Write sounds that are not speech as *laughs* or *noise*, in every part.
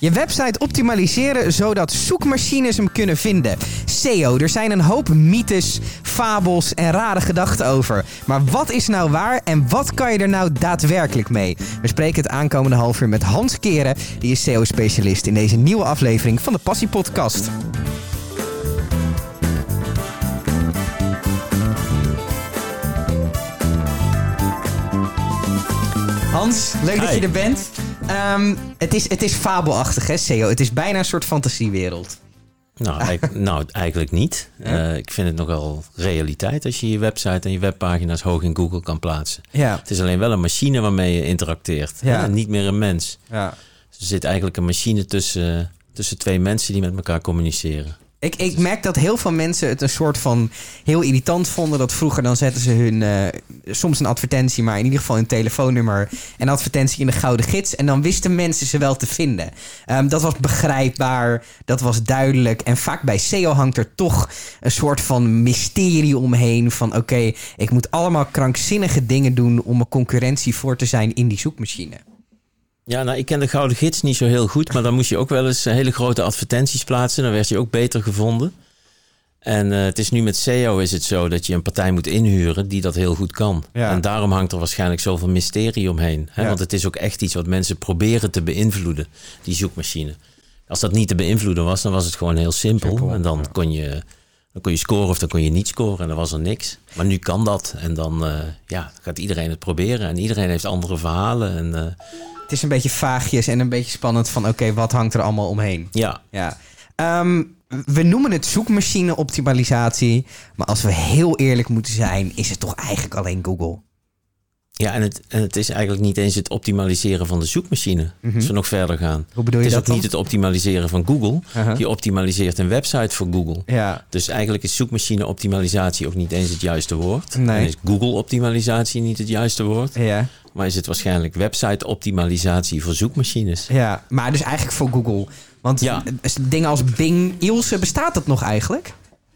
Je website optimaliseren zodat zoekmachines hem kunnen vinden. SEO, er zijn een hoop mythes, fabels en rare gedachten over. Maar wat is nou waar en wat kan je er nou daadwerkelijk mee? We spreken het aankomende half uur met Hans Keren, die is SEO-specialist in deze nieuwe aflevering van de Passie Podcast. Hans, leuk dat je er bent. Ehm, het, is, het is fabelachtig, hè, SEO? Het is bijna een soort fantasiewereld. Nou, *laughs* eigenlijk, nou, eigenlijk niet. Eh, ik vind het nogal realiteit als je je website en je webpagina's hoog in Google kan plaatsen. Ja. Het is alleen wel een machine waarmee je interacteert. Ja. niet meer een mens. ja. Er zit eigenlijk een machine tussen, tussen twee mensen die met elkaar communiceren. Ik, ik merk dat heel veel mensen het een soort van heel irritant vonden. Dat vroeger dan zetten ze hun, eh, soms een advertentie, maar in ieder geval een telefoonnummer en advertentie in de gouden gids. En dan wisten mensen ze wel te vinden. Ehm, dat was begrijpbaar, dat was duidelijk. En vaak bij SEO hangt er toch een soort van mysterie omheen. Van oké, ik moet allemaal krankzinnige dingen doen om een concurrentie voor te zijn in die zoekmachine. Ja, nou, ik ken de Gouden Gids niet zo heel goed, maar dan moest je ook wel eens eh, hele grote advertenties plaatsen. Dan werd je ook beter gevonden. En eh, het is nu met SEO is het zo dat je een partij moet inhuren die dat heel goed kan. Ja. En daarom hangt er waarschijnlijk zoveel mysterie omheen. Hè? Ja. Want het is ook echt iets wat mensen proberen te beïnvloeden, die zoekmachine. Als dat niet te beïnvloeden was, dan was het gewoon heel simpel. Simpel, en dan, ja. kon je, dan kon je scoren of dan kon je niet scoren en dan was er niks. Maar nu kan dat. En dan eh, ja, gaat iedereen het proberen. En iedereen heeft andere verhalen. En Het is een beetje vaagjes en een beetje spannend van oké, wat hangt er allemaal omheen? ja, Ja. Ehm, we noemen het zoekmachine-optimalisatie. Maar als we heel eerlijk moeten zijn, is het toch eigenlijk alleen Google. Ja, en het, en het is eigenlijk niet eens het optimaliseren van de zoekmachine. Als we nog verder gaan. Hoe bedoel Het je is dat ook niet het optimaliseren van Google. Uh-huh. Je optimaliseert een website voor Google. Ja. Dus eigenlijk is zoekmachine optimalisatie ook niet eens het juiste woord. Nee. En is Google optimalisatie niet het juiste woord. Ja. Maar is het waarschijnlijk website optimalisatie voor zoekmachines. ja, maar dus eigenlijk voor Google. Want Ja. dingen als Bing, Ilse, bestaat dat nog eigenlijk?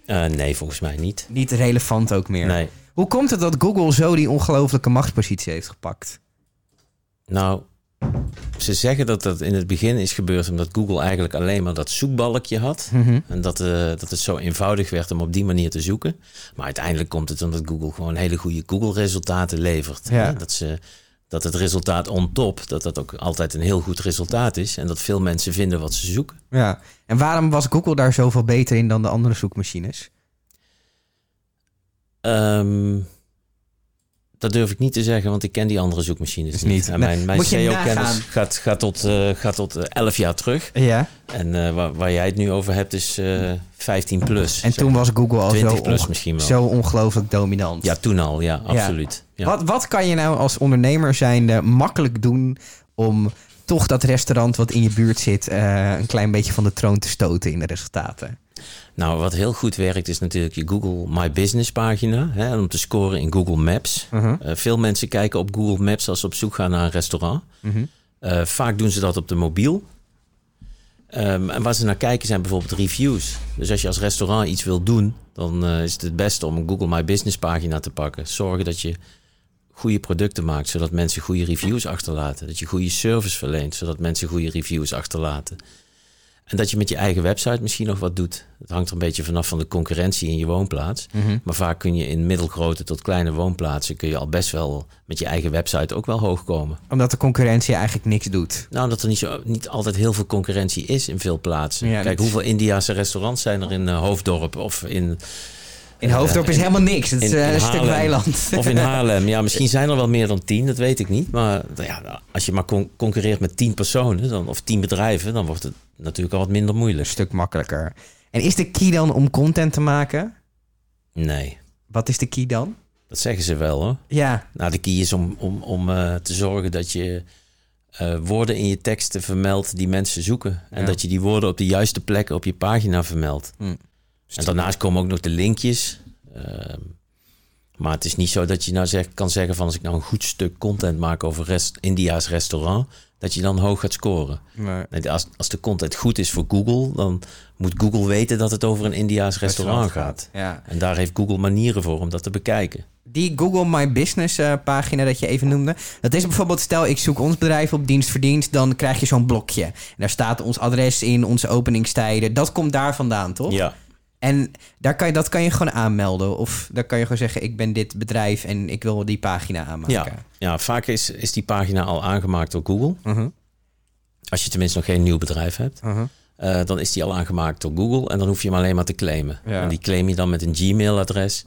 Eh, nee, volgens mij niet. Niet relevant ook meer. Nee. Hoe komt het dat Google zo die ongelofelijke machtspositie heeft gepakt? Nou, ze zeggen dat dat in het begin is gebeurd omdat Google eigenlijk alleen maar dat zoekbalkje had. Mhm. En dat, eh, dat het zo eenvoudig werd om op die manier te zoeken. Maar uiteindelijk komt het omdat Google gewoon hele goede Google-resultaten levert. Ja. Dat, ze, dat het resultaat on top, dat dat ook altijd een heel goed resultaat is. En dat veel mensen vinden wat ze zoeken. Ja. En waarom was Google daar zoveel beter in dan de andere zoekmachines? Ehm, dat durf ik niet te zeggen, want ik ken die andere zoekmachines Dus niet. niet. En mijn mijn SEO-kennis gaat, gaat tot, eh, gaat tot eh, 11 jaar terug. Ja. En eh, waar, waar jij het nu over hebt is eh 15 plus. En toen was Google al 20 zo, plus misschien wel. zo ongelooflijk dominant. Ja, toen al, ja, absoluut. Ja. Wat, wat kan je nou als ondernemer zijnde makkelijk doen om toch dat restaurant wat in je buurt zit eh, een klein beetje van de troon te stoten in de resultaten? Nou, wat heel goed werkt is natuurlijk je Google My Business pagina. Hè, om te scoren in Google Maps. Mhm. Eh, veel mensen kijken op Google Maps als ze op zoek gaan naar een restaurant. Mhm. Eh, vaak doen ze dat op de mobiel. Ehm, en waar ze naar kijken zijn bijvoorbeeld reviews. Dus als je als restaurant iets wil doen, dan eh, is het het beste om een Google My Business pagina te pakken. Zorgen dat je goede producten maakt, zodat mensen goede reviews achterlaten. Dat je goede service verleent, zodat mensen goede reviews achterlaten. En dat je met je eigen website misschien nog wat doet. Het hangt er een beetje vanaf van de concurrentie in je woonplaats. Mhm. Maar vaak kun je in middelgrote tot kleine woonplaatsen... kun je al best wel met je eigen website ook wel hoog komen. Omdat de concurrentie eigenlijk niks doet. Nou, omdat er niet, zo, niet altijd heel veel concurrentie is in veel plaatsen. Ja, Kijk, dat- hoeveel Indiase restaurants zijn er in eh, Hoofddorp of in, In Hoofddorp is helemaal niks. Het is in- eh, in een stuk weiland. of in *laughs* Haarlem? Ja, misschien zijn er wel meer dan tien, dat weet ik niet. Maar ja, als je maar con- concurreert met tien personen dan, of tien bedrijven... dan wordt het natuurlijk al wat minder Een moeilijk. stuk makkelijker. En is de key dan om content te maken? Nee, Wat is de key dan? dat zeggen ze wel hoor. Ja, Nou, de key is om, om, om eh, te zorgen dat je eh, woorden in je teksten vermeldt die mensen zoeken. En Ja. dat je die woorden op de juiste plekken op je pagina vermeldt. Hm. En daarnaast komen ook nog de linkjes. Ehm, Maar het is niet zo dat je nou zeg, kan zeggen van als ik nou een goed stuk content maak over rest, India's restaurant, dat je dan hoog gaat scoren. Nee, als, als de content goed is voor Google, dan moet Google weten dat het over een India's restaurant gaat. Ja. En daar heeft Google manieren voor om dat te bekijken. Die Google My Business eh, pagina dat je even noemde. Dat is bijvoorbeeld, stel ik zoek ons bedrijf op dienst verdienst. Dan krijg je zo'n blokje. En daar staat ons adres in, onze openingstijden. Dat komt daar vandaan, toch? Ja, En daar kan je, dat kan je gewoon aanmelden. Of daar kan je gewoon zeggen, ik ben dit bedrijf en ik wil die pagina aanmaken. ja. ja vaak is, is die pagina al aangemaakt door Google. Mhm, Als je tenminste nog geen nieuw bedrijf hebt. mhm. Eh, dan is die al aangemaakt door Google en dan hoef je hem alleen maar te claimen. Ja. En die claim je dan met een Gmail-adres.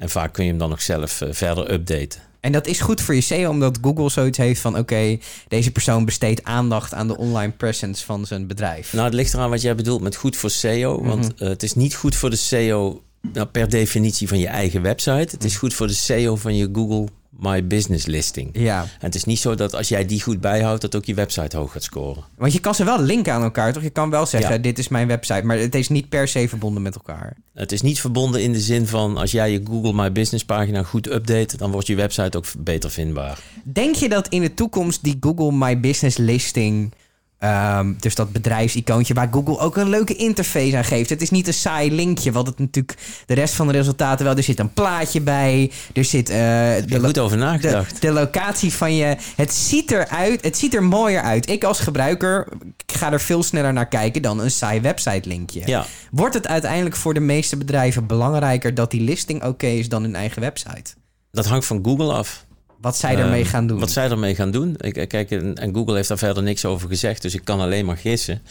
En vaak kun je hem dan nog zelf eh, verder updaten. En dat is goed voor je SEO, omdat Google zoiets heeft van... oké, deze persoon besteedt aandacht aan de online presence van zijn bedrijf. Nou, het ligt eraan wat jij bedoelt met goed voor SEO. Want eh, het is niet goed voor de SEO nou, per definitie van je eigen website. Het is goed voor de SEO van je Google My Business listing. Ja, En het is niet zo dat als jij die goed bijhoudt, dat ook je website hoog gaat scoren. want je kan ze wel linken aan elkaar, toch? Je kan wel zeggen, Ja. dit is mijn website, maar het is niet per se verbonden met elkaar. Het is niet verbonden in de zin van als jij je Google My Business pagina goed update, dan wordt je website ook beter vindbaar. Denk je dat in de toekomst die Google My Business listing... ehm, dus dat bedrijfsicoontje waar Google ook een leuke interface aan geeft. Het is niet een saai linkje, wat het natuurlijk de rest van de resultaten wel. Er zit een plaatje bij, er zit eh, de, goed over nagedacht? de locatie van je. Het ziet eruit, het ziet er mooier uit. Ik als gebruiker ik ga er veel sneller naar kijken dan een saai website linkje. Ja, Wordt het uiteindelijk voor de meeste bedrijven belangrijker dat die listing oké is dan hun eigen website? dat hangt van Google af. Wat zij ermee Ehm, gaan doen. Wat zij ermee gaan doen. Ik, eh, kijk, en, en Google heeft daar verder niks over gezegd, dus ik kan alleen maar gissen.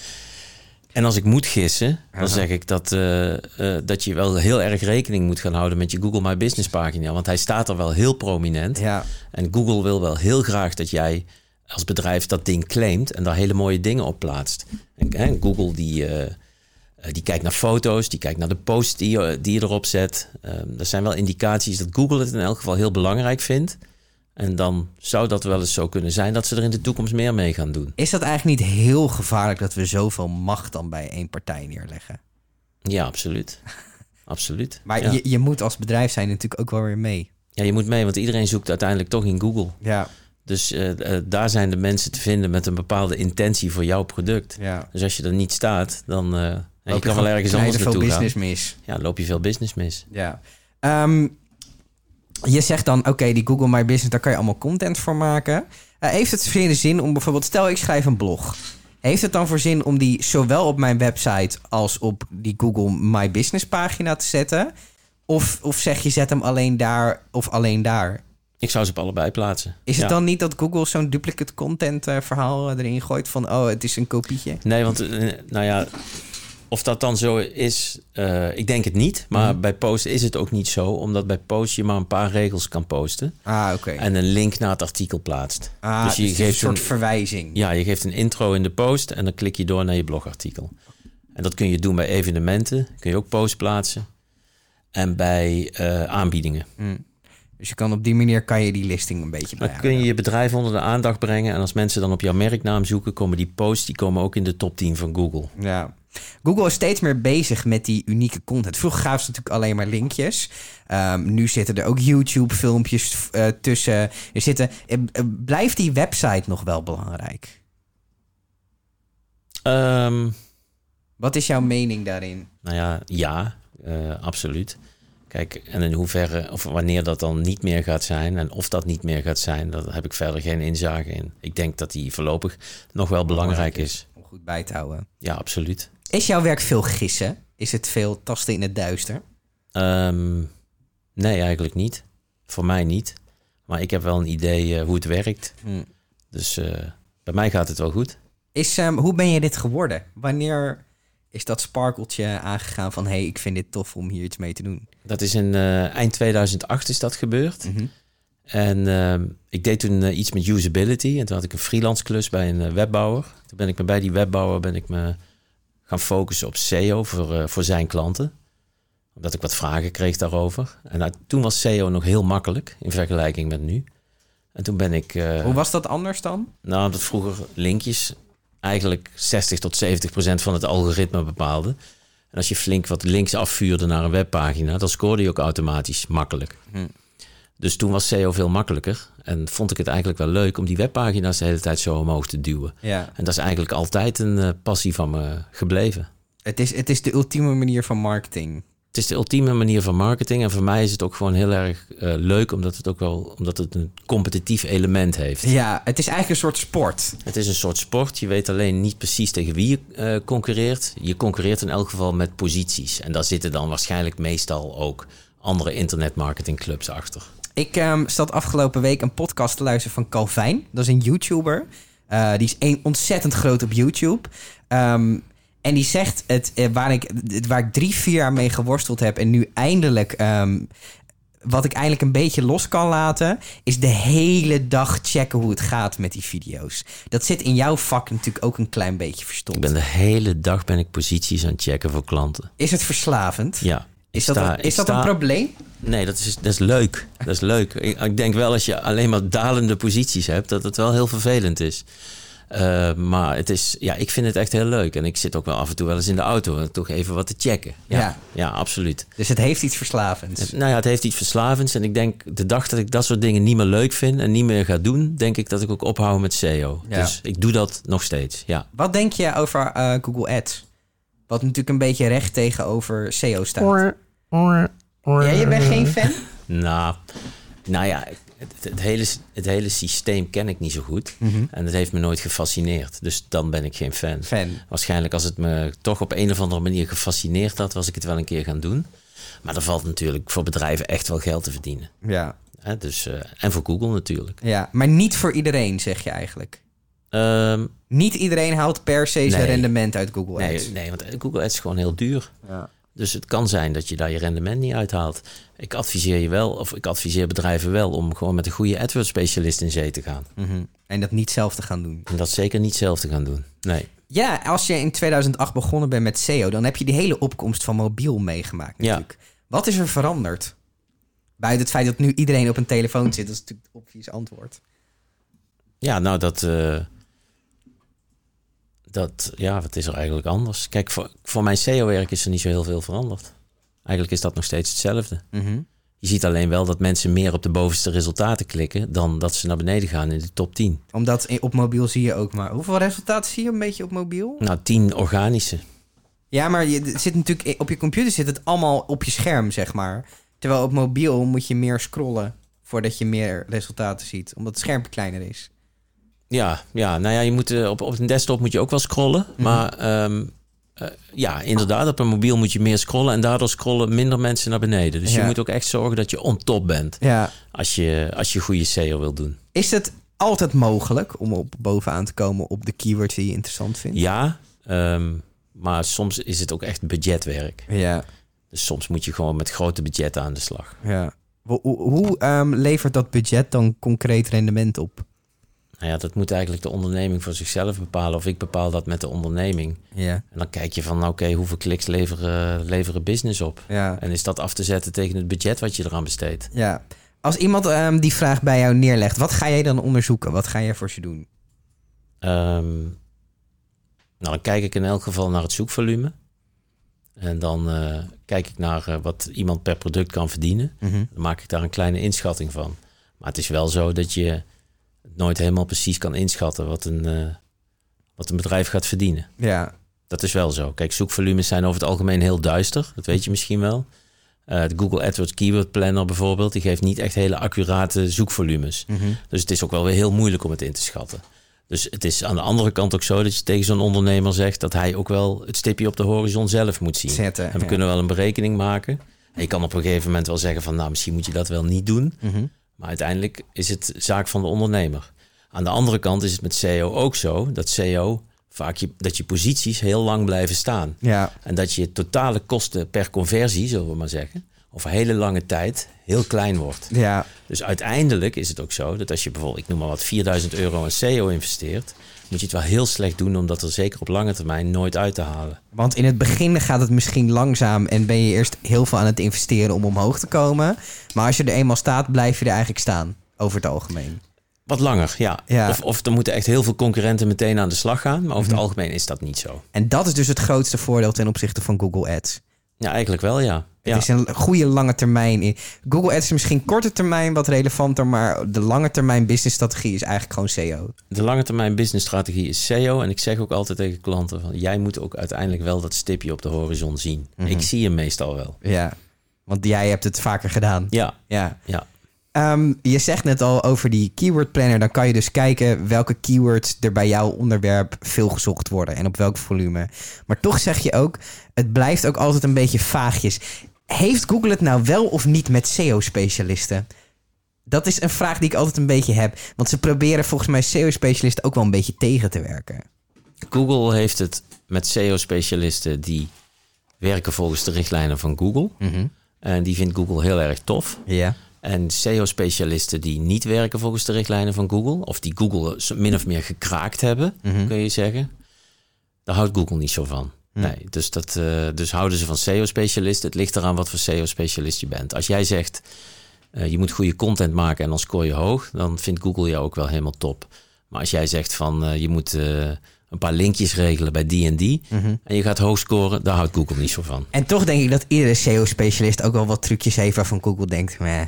En als ik moet gissen, dan zeg ik dat, eh, eh, dat je wel heel erg rekening moet gaan houden met je Google My Business pagina. Want hij staat er wel heel prominent. Ja, En Google wil wel heel graag dat jij als bedrijf dat ding claimt en daar hele mooie dingen op plaatst. En, Google die, die kijkt naar foto's, die kijkt naar de posts die, je- die je erop zet. Ehm er zijn wel indicaties dat Google het in elk geval heel belangrijk vindt. En dan zou dat wel eens zo kunnen zijn dat ze er in de toekomst meer mee gaan doen. is dat eigenlijk niet heel gevaarlijk dat we zoveel macht dan bij één partij neerleggen? Ja, absoluut. *laughs* absoluut. Maar ja. je, je moet als bedrijf zijn natuurlijk ook wel weer mee. ja, je moet mee, want iedereen zoekt uiteindelijk toch in Google. Ja, Dus eh, eh, daar zijn de mensen te vinden met een bepaalde intentie voor jouw product. ja. Dus als je er niet staat, dan eh, je Loop kan wel ergens anders veel naartoe gaan. business mis. Ja, loop je veel business mis. Ja. Ehm, je zegt dan, oké, die Google My Business, daar kan je allemaal content voor maken. Eh, heeft het voor de zin om bijvoorbeeld, stel ik schrijf een blog. Heeft het dan voor zin om die zowel op mijn website als op die Google My Business pagina te zetten? Of, of zeg je zet hem alleen daar of alleen daar? Ik zou ze op allebei plaatsen. Is het dan niet dat Google zo'n duplicate content eh, verhaal eh, erin gooit van, oh, het is een kopietje? Nee, want nou ja, of dat dan zo is, eh, ik denk het niet. Maar Mhm. bij post is het ook niet zo, omdat bij post je maar een paar regels kan posten Ah, oké. en een link naar het artikel plaatst. Ah, dus je het is een geeft soort een, verwijzing. ja, je geeft een intro in de post en dan klik je door naar je blogartikel. En dat kun je doen bij evenementen, kun je ook post plaatsen. En bij eh, aanbiedingen. Mm. Dus je kan op die manier kan je die listing een beetje Dan kun je je bedrijf onder de aandacht brengen. En als mensen dan op jouw merknaam zoeken, komen die posts die komen ook in de top 10 van Google. Ja. Google is steeds meer bezig met die unieke content. Vroeger gaven ze natuurlijk alleen maar linkjes. Ehm, nu zitten er ook YouTube-filmpjes eh, tussen. Er zitten, eh, eh, blijft die website nog wel belangrijk? Ehm, Wat is jouw mening daarin? nou ja, ja, absoluut. Kijk, en in hoeverre of wanneer dat dan niet meer gaat zijn en of dat niet meer gaat zijn, daar heb ik verder geen inzage in. Ik denk dat die voorlopig nog wel belangrijk is. Om goed bij te houden. Ja, absoluut. Is jouw werk veel gissen? Is het veel tasten in het duister? Ehm, nee, eigenlijk niet. Voor mij niet. Maar ik heb wel een idee eh, hoe het werkt. Hm. Dus eh, bij mij gaat het wel goed. Is, ehm, hoe ben je dit geworden? Wanneer is dat sparkeltje aangegaan van... hé, hey, ik vind dit tof om hier iets mee te doen? Dat is in eh, eind 2008 is dat gebeurd. Mhm. En ehm, ik deed toen iets met usability. En toen had ik een freelance klus bij een webbouwer. Toen ben ik me bij die webbouwer ben ik me gaan focussen op SEO voor, eh, voor zijn klanten. Omdat ik wat vragen kreeg daarover. En nou, toen was SEO nog heel makkelijk in vergelijking met nu. En toen ben ik... eh, Hoe was dat anders dan? nou, dat vroeger linkjes eigenlijk 60 tot 70 procent van het algoritme bepaalde. En als je flink wat links afvuurde naar een webpagina, dan scoorde je ook automatisch makkelijk. Hm. Dus toen was SEO veel makkelijker. En vond ik het eigenlijk wel leuk om die webpagina's de hele tijd zo omhoog te duwen. Ja. En dat is eigenlijk altijd een eh, passie van me gebleven. Het is, het is de ultieme manier van marketing. Het is de ultieme manier van marketing. En voor mij is het ook gewoon heel erg eh, leuk, omdat het ook wel omdat het een competitief element heeft. Ja, het is eigenlijk een soort sport. Het is een soort sport. Je weet alleen niet precies tegen wie je eh, concurreert. Je concurreert in elk geval met posities. En daar zitten dan waarschijnlijk meestal ook andere internetmarketingclubs achter. Ik ehm, zat afgelopen week een podcast te luisteren van Calvijn. Dat is een YouTuber. Eh, die is een, ontzettend groot op YouTube. Ehm, en die zegt, het, eh, waar, ik, waar ik drie, vier jaar mee geworsteld heb... en nu eindelijk... ehm, wat ik eigenlijk een beetje los kan laten... is de hele dag checken hoe het gaat met die video's. Dat zit in jouw vak natuurlijk ook een klein beetje Ik verstopt. ben de hele dag ben ik posities aan het checken voor klanten. Is het verslavend? Ja. Is Ik dat, een, ik is dat een probleem? Nee, dat is, dat is leuk. Dat is leuk. Ik, ik denk wel als je alleen maar dalende posities hebt, dat het wel heel vervelend is. Eh, maar het is, ja, ik vind het echt heel leuk. En ik zit ook wel af en toe wel eens in de auto om toch even wat te checken. Ja, Ja. ja. absoluut. Dus het heeft iets verslavends. Nou ja, het heeft iets verslavends. En ik denk, de dag dat ik dat soort dingen niet meer leuk vind en niet meer ga doen, denk ik dat ik ook ophoud met SEO. Ja. Dus ik doe dat nog steeds. Ja. Wat denk je over eh, Google Ads? Wat natuurlijk een beetje recht tegenover SEO staat. Ja, je bent geen fan? *laughs* Nou, nou ja, het, het hele, het hele systeem ken ik niet zo goed. En het heeft me nooit gefascineerd. Dus dan ben ik geen fan. Fan. Waarschijnlijk als het me toch op een of andere manier gefascineerd had, was ik het wel een keer gaan doen. Maar er valt natuurlijk voor bedrijven echt wel geld te verdienen. Ja. Dus, eh, en voor Google natuurlijk. ja, maar niet voor iedereen, zeg je eigenlijk. Ehm, Niet iedereen haalt per se zijn Nee. rendement uit Google Ads. nee, nee, want Google Ads is gewoon heel duur. Ja. Dus het kan zijn dat je daar je rendement niet uithaalt. Ik adviseer je wel, of ik adviseer bedrijven wel om gewoon met een goede AdWords specialist in zee te gaan. Mhm. En dat niet zelf te gaan doen. En dat zeker niet zelf te gaan doen. Nee. Ja, als je in 2008 begonnen bent met SEO, dan heb je die hele opkomst van mobiel meegemaakt Ja. natuurlijk. Wat is er veranderd? Buiten het feit dat nu iedereen op een telefoon zit, dat is natuurlijk het obvious antwoord. Ja, nou dat. eh, dat ja, wat is er eigenlijk anders? Kijk, voor, voor mijn SEO-werk is er niet zo heel veel veranderd. Eigenlijk is dat nog steeds hetzelfde. Mhm. Je ziet alleen wel dat mensen meer op de bovenste resultaten klikken dan dat ze naar beneden gaan in de top 10. Omdat op mobiel zie je ook maar... Hoeveel resultaten zie je een beetje op mobiel? Nou, 10 organische. Ja, maar je, het zit natuurlijk op je computer zit het allemaal op je scherm, zeg maar. Terwijl op mobiel moet je meer scrollen voordat je meer resultaten ziet, omdat het scherm kleiner is. Ja, ja, nou ja, je moet, eh, op, op een desktop moet je ook wel scrollen. Maar ehm, eh, ja, inderdaad, op een mobiel moet je meer scrollen. En daardoor scrollen minder mensen naar beneden. Dus Ja. je moet ook echt zorgen dat je on top bent. Ja. Als je, als je goede SEO wil doen. Is het altijd mogelijk om op bovenaan te komen op de keywords die je interessant vindt? Ja, ehm, maar soms is het ook echt budgetwerk. Ja. Dus soms moet je gewoon met grote budgetten aan de slag. ja. Hoe, hoe- hoe, ehm, levert dat budget dan concreet rendement op? Nou ja, dat moet eigenlijk de onderneming voor zichzelf bepalen. Of ik bepaal dat met de onderneming. Ja. En dan kijk je van, oké, hoeveel kliks leveren, leveren business op? Ja. En is dat af te zetten tegen het budget wat je eraan besteedt? ja. Als iemand ehm, die vraag bij jou neerlegt, wat ga jij dan onderzoeken? Wat ga jij voor ze doen? Ehm, nou, dan kijk ik in elk geval naar het zoekvolume. En dan eh, kijk ik naar eh, wat iemand per product kan verdienen. Dan maak ik daar een kleine inschatting van. Maar het is wel zo dat je nooit helemaal precies kan inschatten wat een, eh, wat een bedrijf gaat verdienen. Ja. Dat is wel zo. Kijk, zoekvolumes zijn over het algemeen heel duister. Dat weet je misschien wel. Eh, de Google AdWords Keyword Planner bijvoorbeeld, die geeft niet echt hele accurate zoekvolumes. Dus het is ook wel weer heel moeilijk om het in te schatten. Dus het is aan de andere kant ook zo dat je tegen zo'n ondernemer zegt dat hij ook wel het stipje op de horizon zelf moet zien. Zetten, en we ja. kunnen wel een berekening maken. En je kan op een gegeven moment wel zeggen van nou, misschien moet je dat wel niet doen. Maar uiteindelijk is het zaak van de ondernemer. Aan de andere kant is het met SEO ook zo dat SEO vaak je, dat je posities heel lang blijven staan. Ja. En dat je totale kosten per conversie, zullen we maar zeggen, over hele lange tijd heel klein wordt. Ja. Dus uiteindelijk is het ook zo dat als je bijvoorbeeld, ik noem maar wat, 4000 euro in SEO investeert, moet je het wel heel slecht doen om dat er zeker op lange termijn nooit uit te halen. Want in het begin gaat het misschien langzaam en ben je eerst heel veel aan het investeren om omhoog te komen. Maar als je er eenmaal staat, blijf je er eigenlijk staan, over het algemeen. Wat langer, ja. Ja. Of, of er moeten echt heel veel concurrenten meteen aan de slag gaan, maar over het algemeen is dat niet zo. En dat is dus het grootste voordeel ten opzichte van Google Ads. Ja, eigenlijk wel, ja. ja. Het is een goede lange termijn. in. Google Ads is misschien korte termijn wat relevanter, maar de lange termijn business strategie is eigenlijk gewoon SEO. De lange termijn business strategie is SEO. En ik zeg ook altijd tegen klanten: van, jij moet ook uiteindelijk wel dat stipje op de horizon zien. Mhm. Ik zie hem meestal wel. Ja, want jij hebt het vaker gedaan. Ja, Ja. ja. Ehm, je zegt net al over die keyword planner. Dan kan je dus kijken welke keywords er bij jouw onderwerp veel gezocht worden en op welk volume. Maar toch zeg je ook, het blijft ook altijd een beetje vaagjes. Heeft Google het nou wel of niet met SEO-specialisten? Dat is een vraag die ik altijd een beetje heb. Want ze proberen volgens mij SEO-specialisten ook wel een beetje tegen te werken. Google heeft het met SEO-specialisten die werken volgens de richtlijnen van Google. En die vindt Google heel erg tof. Ja. En SEO-specialisten die niet werken volgens de richtlijnen van Google, of die Google min of meer gekraakt hebben, kun je zeggen, daar houdt Google niet zo van. Nee, dus, dat, eh, dus houden ze van SEO-specialisten. Het ligt eraan wat voor SEO-specialist je bent. Als jij zegt, eh, je moet goede content maken en dan scoor je hoog, dan vindt Google jou ook wel helemaal top. Maar als jij zegt van, eh, je moet een paar linkjes regelen bij die en die, en je gaat hoog scoren, daar houdt Google niet zo van. En toch denk ik dat iedere SEO-specialist ook wel wat trucjes heeft waarvan Google denkt, meh.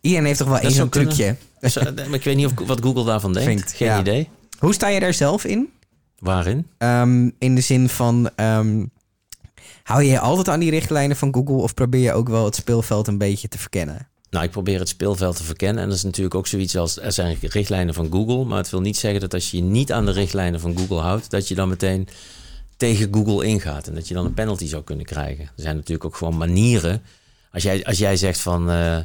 Iedereen heeft toch wel één zo'n trucje. Maar ik weet niet of, wat Google daarvan denkt. Geen ja. idee. Hoe sta je daar zelf in? Waarin? Ehm, in de zin van, ehm, hou je je altijd aan die richtlijnen van Google of probeer je ook wel het speelveld een beetje te verkennen? Nou, ik probeer het speelveld te verkennen. En dat is natuurlijk ook zoiets als... er zijn richtlijnen van Google... maar het wil niet zeggen dat als je je niet aan de richtlijnen van Google houdt... dat je dan meteen tegen Google ingaat... en dat je dan een penalty zou kunnen krijgen. Er zijn natuurlijk ook gewoon manieren... als jij, als jij zegt van... eh,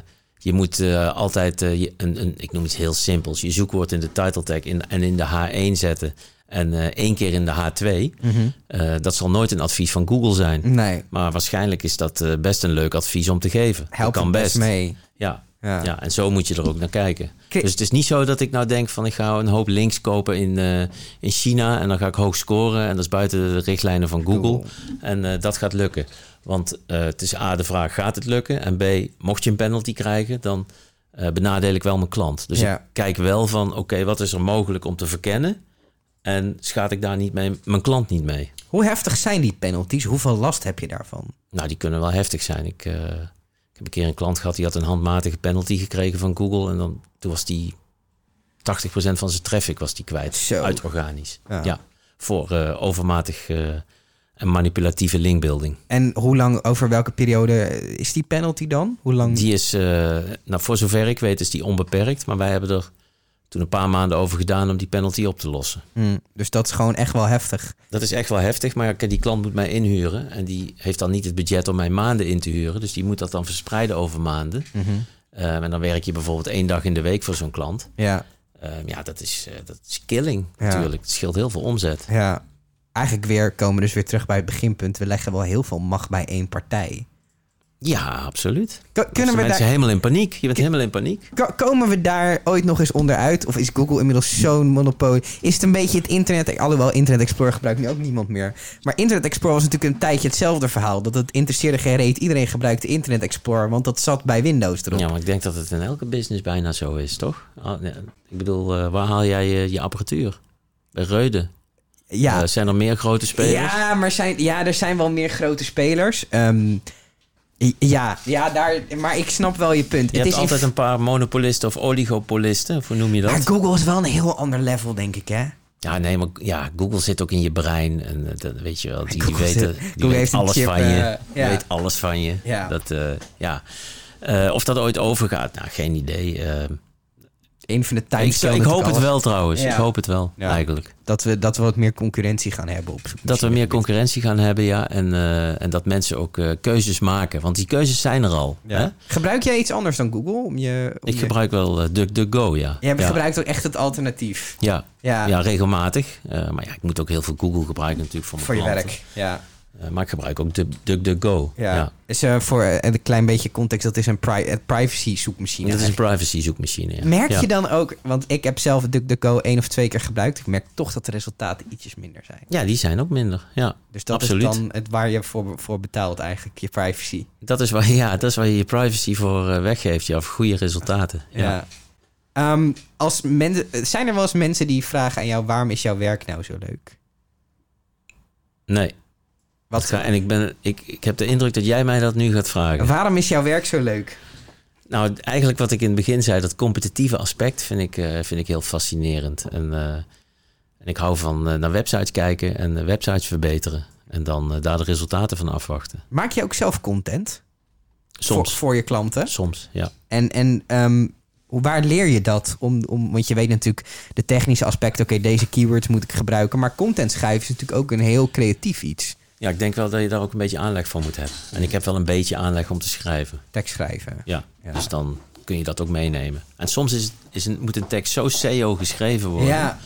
je moet eh, altijd, eh, een, een, ik noem iets heel simpels... je zoekwoord in de title tag in, en in de H1 zetten... en eh, één keer in de H2... eh, dat zal nooit een advies van Google zijn. Nee, Maar waarschijnlijk is dat best een leuk advies om te geven. helpt dat kan best mee. Ja, Ja. ja. en zo moet je er ook naar kijken. Kijk- Dus het is niet zo dat ik nou denk van ik ga een hoop links kopen in, eh, in China en dan ga ik hoog scoren en dat is buiten de richtlijnen van Google. Google. En eh, dat gaat lukken. Want eh, het is A de vraag, gaat het lukken? En B, mocht je een penalty krijgen, dan benadeel ik wel mijn klant. Dus Ja. ik kijk wel van oké, wat is er mogelijk om te verkennen? En schaad ik daar niet mee, mijn klant niet mee? Hoe heftig zijn die penalties? Hoeveel last heb je daarvan? Nou, die kunnen wel heftig zijn. Ik, ik heb een keer een klant gehad die had een handmatige penalty gekregen van Google. En dan, toen was die 80% van zijn traffic was die kwijt. Zo. Uit organisch. Ja. Ja. voor eh, overmatig eh, en manipulatieve linkbuilding. En hoe lang, over welke periode is die penalty dan? Hoe lang? Die is, eh, nou voor zover ik weet, is die onbeperkt. Maar wij hebben er toen een paar maanden over gedaan om die penalty op te lossen. Hmm, dus dat is gewoon echt wel heftig. Dat is echt wel heftig, maar die klant moet mij inhuren. En die heeft dan niet het budget om mij maanden in te huren. Dus die moet dat dan verspreiden over maanden. Eh, en dan werk je bijvoorbeeld één dag in de week voor zo'n klant. Ja, Eh, ja, dat is, eh, dat is killing Ja. natuurlijk. Het scheelt heel veel omzet. ja. Eigenlijk weer komen we dus weer terug bij het beginpunt. We leggen wel heel veel macht bij één partij. Ja, absoluut. Kunnen we mensen daar, helemaal in paniek. Je bent helemaal in paniek. ko- komen we daar ooit nog eens onderuit? Of is Google inmiddels zo'n monopolie? Is het een beetje het internet... Alhoewel, Internet Explorer gebruikt nu ook niemand meer. Maar Internet Explorer was natuurlijk een tijdje hetzelfde verhaal. Dat het interesseerde geen reet. Iedereen gebruikte Internet Explorer, want dat zat bij Windows erop. Ja, maar ik denk dat het in elke business bijna zo is, toch? Ah, ik bedoel, eh, waar haal jij je, je apparatuur? Bij Reuden. Ja, Eh, zijn er meer grote spelers? Ja, maar zijn, ja, er zijn wel meer grote spelers. Ehm, ja, ja daar, maar ik snap wel je punt. Je hebt altijd een paar monopolisten of oligopolisten. Hoe noem je dat? Maar Google is wel een heel ander level, denk ik, hè? Ja, nee, maar ja, Google zit ook in je brein. En eh, dat weet je wel. Die, Google weten, zit- die weet alles chip, van je. eh, Die ja. weet alles van je. Ja. Dat, eh, ja. Of dat ooit overgaat, nou, geen idee. Een van de ik, ik hoop het wel trouwens. Ja. Ik hoop het wel, Ja. eigenlijk. Dat we, dat we wat meer concurrentie gaan hebben op. Dat we meer concurrentie gaan hebben, ja. En, eh, en dat mensen ook eh, keuzes maken. Want die keuzes zijn er al. Ja. Hè? Gebruik jij iets anders dan Google? Om je, om Ik je... gebruik wel eh, DuckDuckGo, ja. Jij gebruikt ook echt het alternatief. Ja. Ja, Ja, regelmatig. Maar ja, ik moet ook heel veel Google gebruiken natuurlijk voor mijn voor je klanten. werk. Ja. Eh, maar ik gebruik ook Du- DuckDuckGo. Ja. ja. Dus eh, voor eh, een klein beetje context, dat is een pri privacy zoekmachine. Dat is een privacy zoekmachine. Ja. Merk Ja. je dan ook, want ik heb zelf DuckDuckGo één of twee keer gebruikt. Ik merk toch dat de resultaten ietsjes minder zijn. Ja, die zijn ook minder. Ja, Dus dat Absoluut. is dan het waar je voor, voor betaalt eigenlijk, je privacy. dat is waar, *laughs* ja, dat is waar je je privacy voor weggeeft. Ja, voor goede resultaten. Ja. Ehm, als mensen, zijn er wel eens mensen die vragen aan jou, waarom is jouw werk nou zo leuk? Nee, Wat, En ik, ben, ik, ik heb de indruk dat jij mij dat nu gaat vragen. waarom is jouw werk zo leuk? Nou, eigenlijk wat ik in het begin zei, dat competitieve aspect vind ik, eh, vind ik heel fascinerend. En, eh, en ik hou van eh, naar websites kijken en websites verbeteren. En dan daar de resultaten van afwachten. Maak je ook zelf content? Soms. Voor, voor je klanten? Soms, ja. En, en ehm, waar leer je dat? Om, om, want je weet natuurlijk de technische aspecten. Oké, deze keywords moet ik gebruiken. Maar content schrijven is natuurlijk ook een heel creatief iets. Ja, ik denk wel dat je daar ook een beetje aanleg voor moet hebben. En ik heb wel een beetje aanleg om te schrijven. Tekst schrijven. Ja, Ja. dus dan kun je dat ook meenemen. En soms is, het- is een, moet een tekst zo SEO geschreven worden... Ja,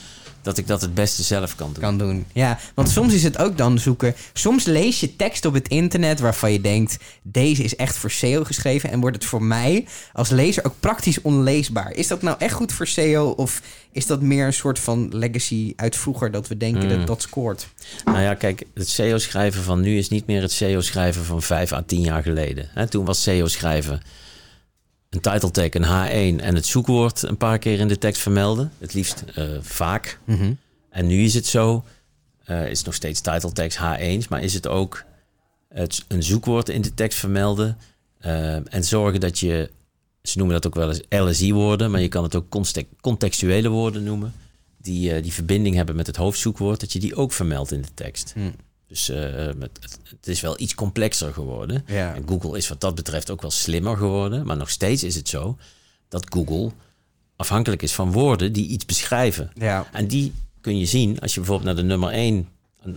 dat ik dat het beste zelf kan doen. kan doen. Ja, want soms is het ook dan zoeken. Soms lees je tekst op het internet waarvan je denkt: deze is echt voor SEO geschreven. En wordt het voor mij als lezer ook praktisch onleesbaar. Is dat nou echt goed voor SEO? Of is dat meer een soort van legacy uit vroeger dat we denken Mm. dat dat scoort? Nou ja, kijk, het SEO-schrijven van nu is niet meer het SEO-schrijven van vijf à tien jaar geleden. Toen was SEO-schrijven een title tag, een H1 en het zoekwoord een paar keer in de tekst vermelden. Het liefst eh, vaak. En nu is het zo, eh, is het nog steeds title tags H1's, maar is het ook het, een zoekwoord in de tekst vermelden eh, en zorgen dat je, ze noemen dat ook wel eens LSI-woorden, maar je kan het ook context- contextuele woorden noemen, die, die verbinding hebben met het hoofdzoekwoord, dat je die ook vermeldt in de tekst. Hm. Dus eh, het, het is wel iets complexer geworden. Ja. En Google is wat dat betreft ook wel slimmer geworden, maar nog steeds is het zo dat Google afhankelijk is van woorden die iets beschrijven. Ja. En die kun je zien als je bijvoorbeeld naar de nummer 1,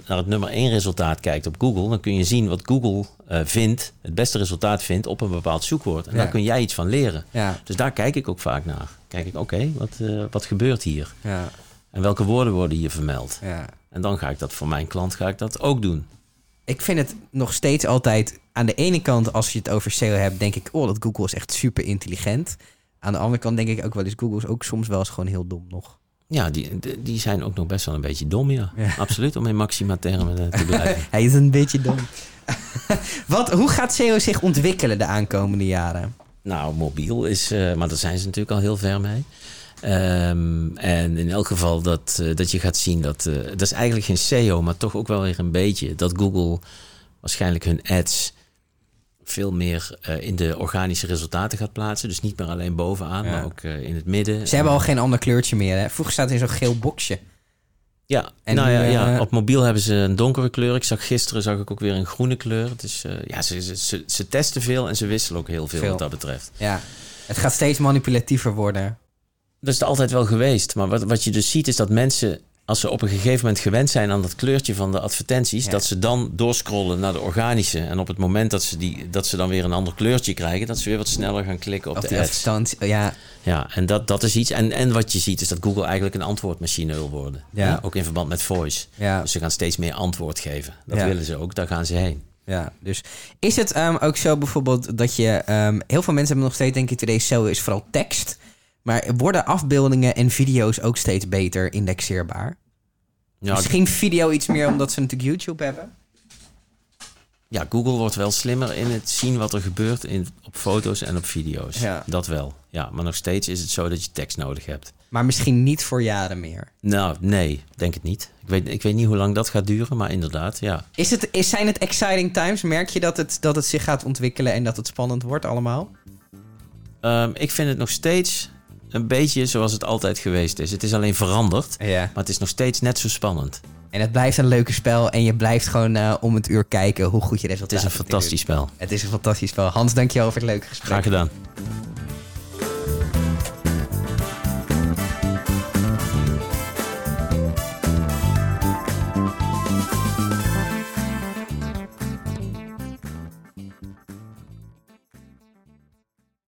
naar het nummer 1 resultaat kijkt op Google, dan kun je zien wat Google eh, vindt, het beste resultaat vindt op een bepaald zoekwoord. En Ja. daar kun jij iets van leren. Dus daar kijk ik ook vaak naar. Kijk ik, oké, wat, eh, wat gebeurt hier? Ja. En welke woorden worden hier vermeld? Ja. En dan ga ik dat voor mijn klant ga ik dat ook doen. Ik vind het nog steeds altijd... Aan de ene kant, als je het over SEO hebt, denk ik... Oh, dat Google is echt super intelligent. Aan de andere kant denk ik ook wel eens... Google is ook soms wel eens gewoon heel dom nog. Ja, die, die- zijn ook nog best wel een beetje dom, ja. Ja. Absoluut, om in maxima termen eh, te *laughs* blijven. Hij is een beetje dom. *laughs* Wat, hoe gaat SEO zich ontwikkelen de aankomende jaren? Nou, mobiel is, eh, maar daar zijn ze natuurlijk al heel ver mee. Ehm, en in elk geval dat, eh, dat je gaat zien dat, eh, dat is eigenlijk geen SEO, maar toch ook wel weer een beetje, dat Google waarschijnlijk hun ads veel meer eh, in de organische resultaten gaat plaatsen. Dus niet meer alleen bovenaan, Ja. maar ook eh, in het midden. Ze hebben al geen ander kleurtje meer. Hè? Vroeger staat het in zo'n geel boxje. Ja, En nou nu, ja, ja, op mobiel hebben ze een donkere kleur. Ik zag gisteren zag ik ook weer een groene kleur. Eh, ja, ze, ze, ze, ze testen veel en ze wisselen ook heel veel, Veel. wat dat betreft. Ja. Het gaat steeds manipulatiever worden. Dat is het altijd wel geweest. Maar wat, wat je dus ziet is dat mensen, als ze op een gegeven moment gewend zijn aan dat kleurtje van de advertenties, Ja. dat ze dan doorscrollen naar de organische. En op het moment dat ze, die, dat ze dan weer een ander kleurtje krijgen, dat ze weer wat sneller gaan klikken op de ads. advertentie. Ja, Ja, en dat, dat is iets. En, en wat je ziet is dat Google eigenlijk een antwoordmachine wil worden. Ja. Ja, ook in verband met voice. ja, Dus ze gaan steeds meer antwoord geven. Dat Ja. willen ze ook, daar gaan ze heen. ja. Dus is het ehm, ook zo bijvoorbeeld dat je... ehm, heel veel mensen hebben nog steeds, denk ik, today SEO is vooral tekst. Maar worden afbeeldingen en video's ook steeds beter indexeerbaar? Ja, Misschien video iets meer omdat ze natuurlijk YouTube hebben? ja, Google wordt wel slimmer in het zien wat er gebeurt in, op foto's en op video's. Ja. Dat wel. Ja, maar nog steeds is het zo dat je tekst nodig hebt. Maar misschien niet voor jaren meer. Nou, nee, denk het niet. Ik weet, ik weet niet hoe lang dat gaat duren, maar inderdaad, ja. Is het, is, zijn het exciting times? Merk je dat het, dat het zich gaat ontwikkelen en dat het spannend wordt allemaal? Ehm, ik vind het nog steeds een beetje zoals het altijd geweest is. Het is alleen veranderd, Ja. maar het is nog steeds net zo spannend. En het blijft een leuke spel en je blijft gewoon eh, om het uur kijken hoe goed je Het resultaat is een fantastisch spel. Het is een fantastisch spel. Hans, dankjewel voor het leuke gesprek. Graag gedaan.